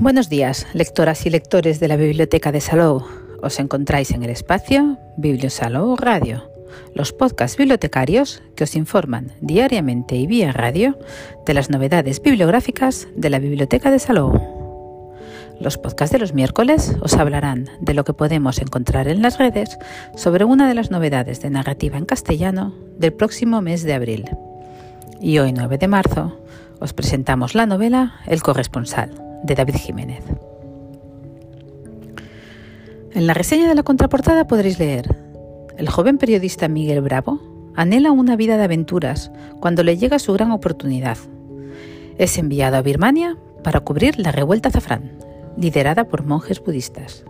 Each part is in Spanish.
Buenos días, lectoras y lectores de la Biblioteca de Salou. Os encontráis en el espacio Bibliosalou Radio, los podcasts bibliotecarios que os informan diariamente y vía radio de las novedades bibliográficas de la Biblioteca de Salou. Los podcasts de los miércoles os hablarán de lo que podemos encontrar en las redes sobre una de las novedades de narrativa en castellano del próximo mes de abril. Y hoy 9 de marzo os presentamos la novela El corresponsal de David Jiménez. En la reseña de la contraportada podréis leer, el joven periodista Miguel Bravo anhela una vida de aventuras cuando le llega su gran oportunidad. Es enviado a Birmania para cubrir la revuelta azafrán, liderada por monjes budistas.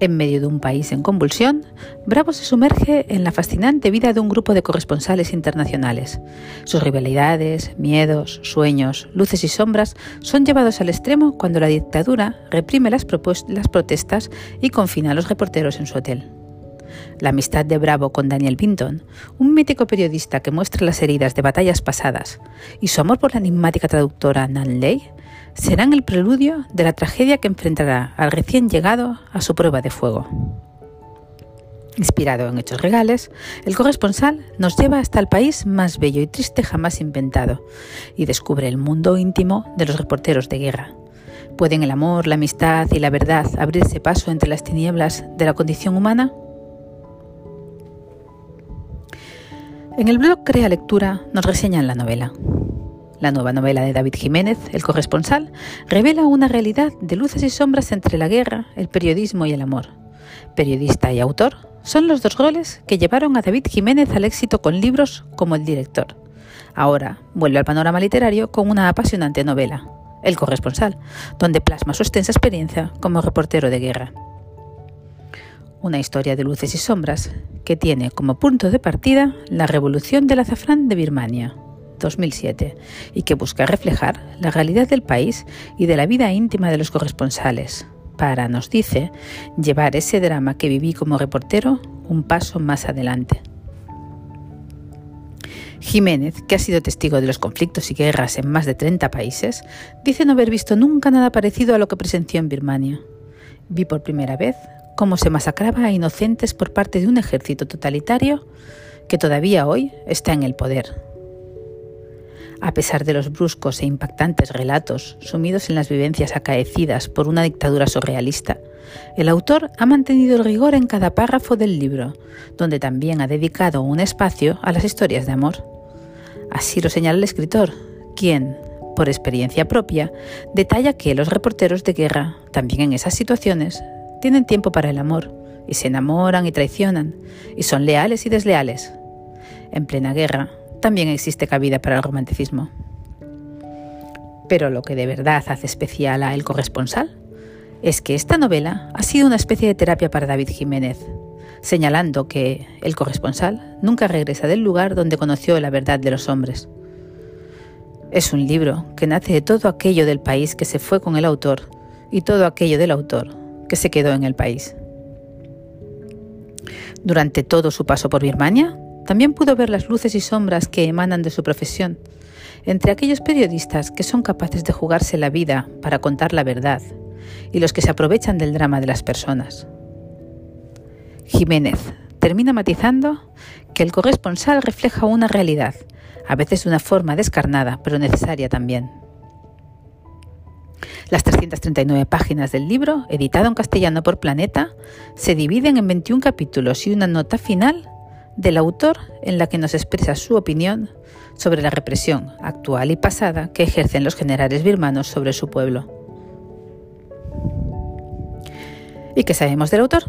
En medio de un país en convulsión, Bravo se sumerge en la fascinante vida de un grupo de corresponsales internacionales. Sus rivalidades, miedos, sueños, luces y sombras son llevados al extremo cuando la dictadura reprime las, protestas y confina a los reporteros en su hotel. La amistad de Bravo con Daniel Binton, un mítico periodista que muestra las heridas de batallas pasadas, y su amor por la enigmática traductora Nan Lei serán el preludio de la tragedia que enfrentará al recién llegado a su prueba de fuego. Inspirado en hechos regales, el corresponsal nos lleva hasta el país más bello y triste jamás inventado y descubre el mundo íntimo de los reporteros de guerra. ¿Pueden el amor, la amistad y la verdad abrirse paso entre las tinieblas de la condición humana? En el blog Crea Lectura nos reseñan la novela. La nueva novela de David Jiménez, El corresponsal, revela una realidad de luces y sombras entre la guerra, el periodismo y el amor. Periodista y autor son los dos roles que llevaron a David Jiménez al éxito con libros como El director. Ahora vuelve al panorama literario con una apasionante novela, El corresponsal, donde plasma su extensa experiencia como reportero de guerra. Una historia de luces y sombras que tiene como punto de partida la revolución del azafrán de Birmania, 2007 y que busca reflejar la realidad del país y de la vida íntima de los corresponsales, para, nos dice, llevar ese drama que viví como reportero un paso más adelante. Jiménez, que ha sido testigo de los conflictos y guerras en más de 30 países, dice no haber visto nunca nada parecido a lo que presenció en Birmania. Vi por primera vez cómo se masacraba a inocentes por parte de un ejército totalitario que todavía hoy está en el poder. A pesar de los bruscos e impactantes relatos sumidos en las vivencias acaecidas por una dictadura surrealista, el autor ha mantenido el rigor en cada párrafo del libro, donde también ha dedicado un espacio a las historias de amor. Así lo señala el escritor, quien, por experiencia propia, detalla que los reporteros de guerra, también en esas situaciones, tienen tiempo para el amor, y se enamoran y traicionan, y son leales y desleales. En plena guerra, también existe cabida para el romanticismo. Pero lo que de verdad hace especial a El corresponsal es que esta novela ha sido una especie de terapia para David Jiménez, señalando que el corresponsal nunca regresa del lugar donde conoció la verdad de los hombres. Es un libro que nace de todo aquello del país que se fue con el autor y todo aquello del autor que se quedó en el país. Durante todo su paso por Birmania, también pudo ver las luces y sombras que emanan de su profesión, entre aquellos periodistas que son capaces de jugarse la vida para contar la verdad y los que se aprovechan del drama de las personas. Jiménez termina matizando que el corresponsal refleja una realidad, a veces de una forma descarnada, pero necesaria también. Las 339 páginas del libro, editado en castellano por Planeta, se dividen en 21 capítulos y una nota final del autor en la que nos expresa su opinión sobre la represión actual y pasada que ejercen los generales birmanos sobre su pueblo. ¿Y qué sabemos del autor?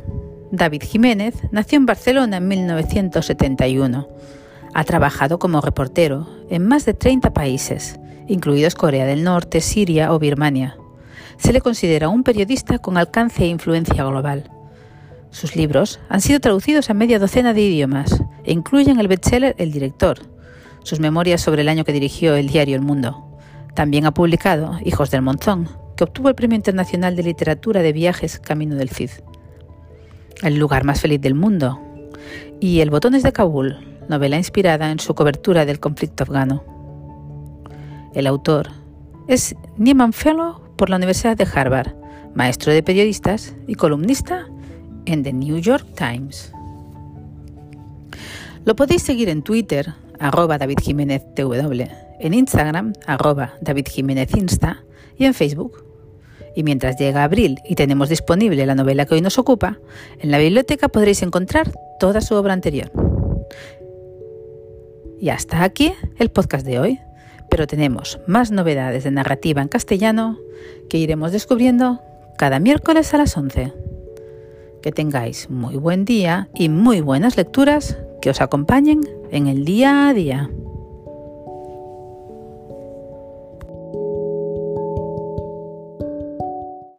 David Jiménez nació en Barcelona en 1971. Ha trabajado como reportero en más de 30 países, incluidos Corea del Norte, Siria o Birmania. Se le considera un periodista con alcance e influencia global. Sus libros han sido traducidos a media docena de idiomas e incluyen el bestseller El director, sus memorias sobre el año que dirigió el diario El Mundo. También ha publicado Hijos del Monzón, que obtuvo el Premio Internacional de Literatura de Viajes Camino del Cid. El lugar más feliz del mundo y El Botones de Kabul, novela inspirada en su cobertura del conflicto afgano. El autor es Nieman Fellow por la Universidad de Harvard, maestro de periodistas y columnista en The New York Times. Lo podéis seguir en Twitter, arroba David Jiménez TW, en Instagram, arroba David Jiménez Insta y en Facebook. Y mientras llega abril y tenemos disponible la novela que hoy nos ocupa, en la biblioteca podréis encontrar toda su obra anterior. Y hasta aquí el podcast de hoy, pero tenemos más novedades de narrativa en castellano que iremos descubriendo cada miércoles a las 11. Que tengáis muy buen día y muy buenas lecturas que os acompañen en el día a día.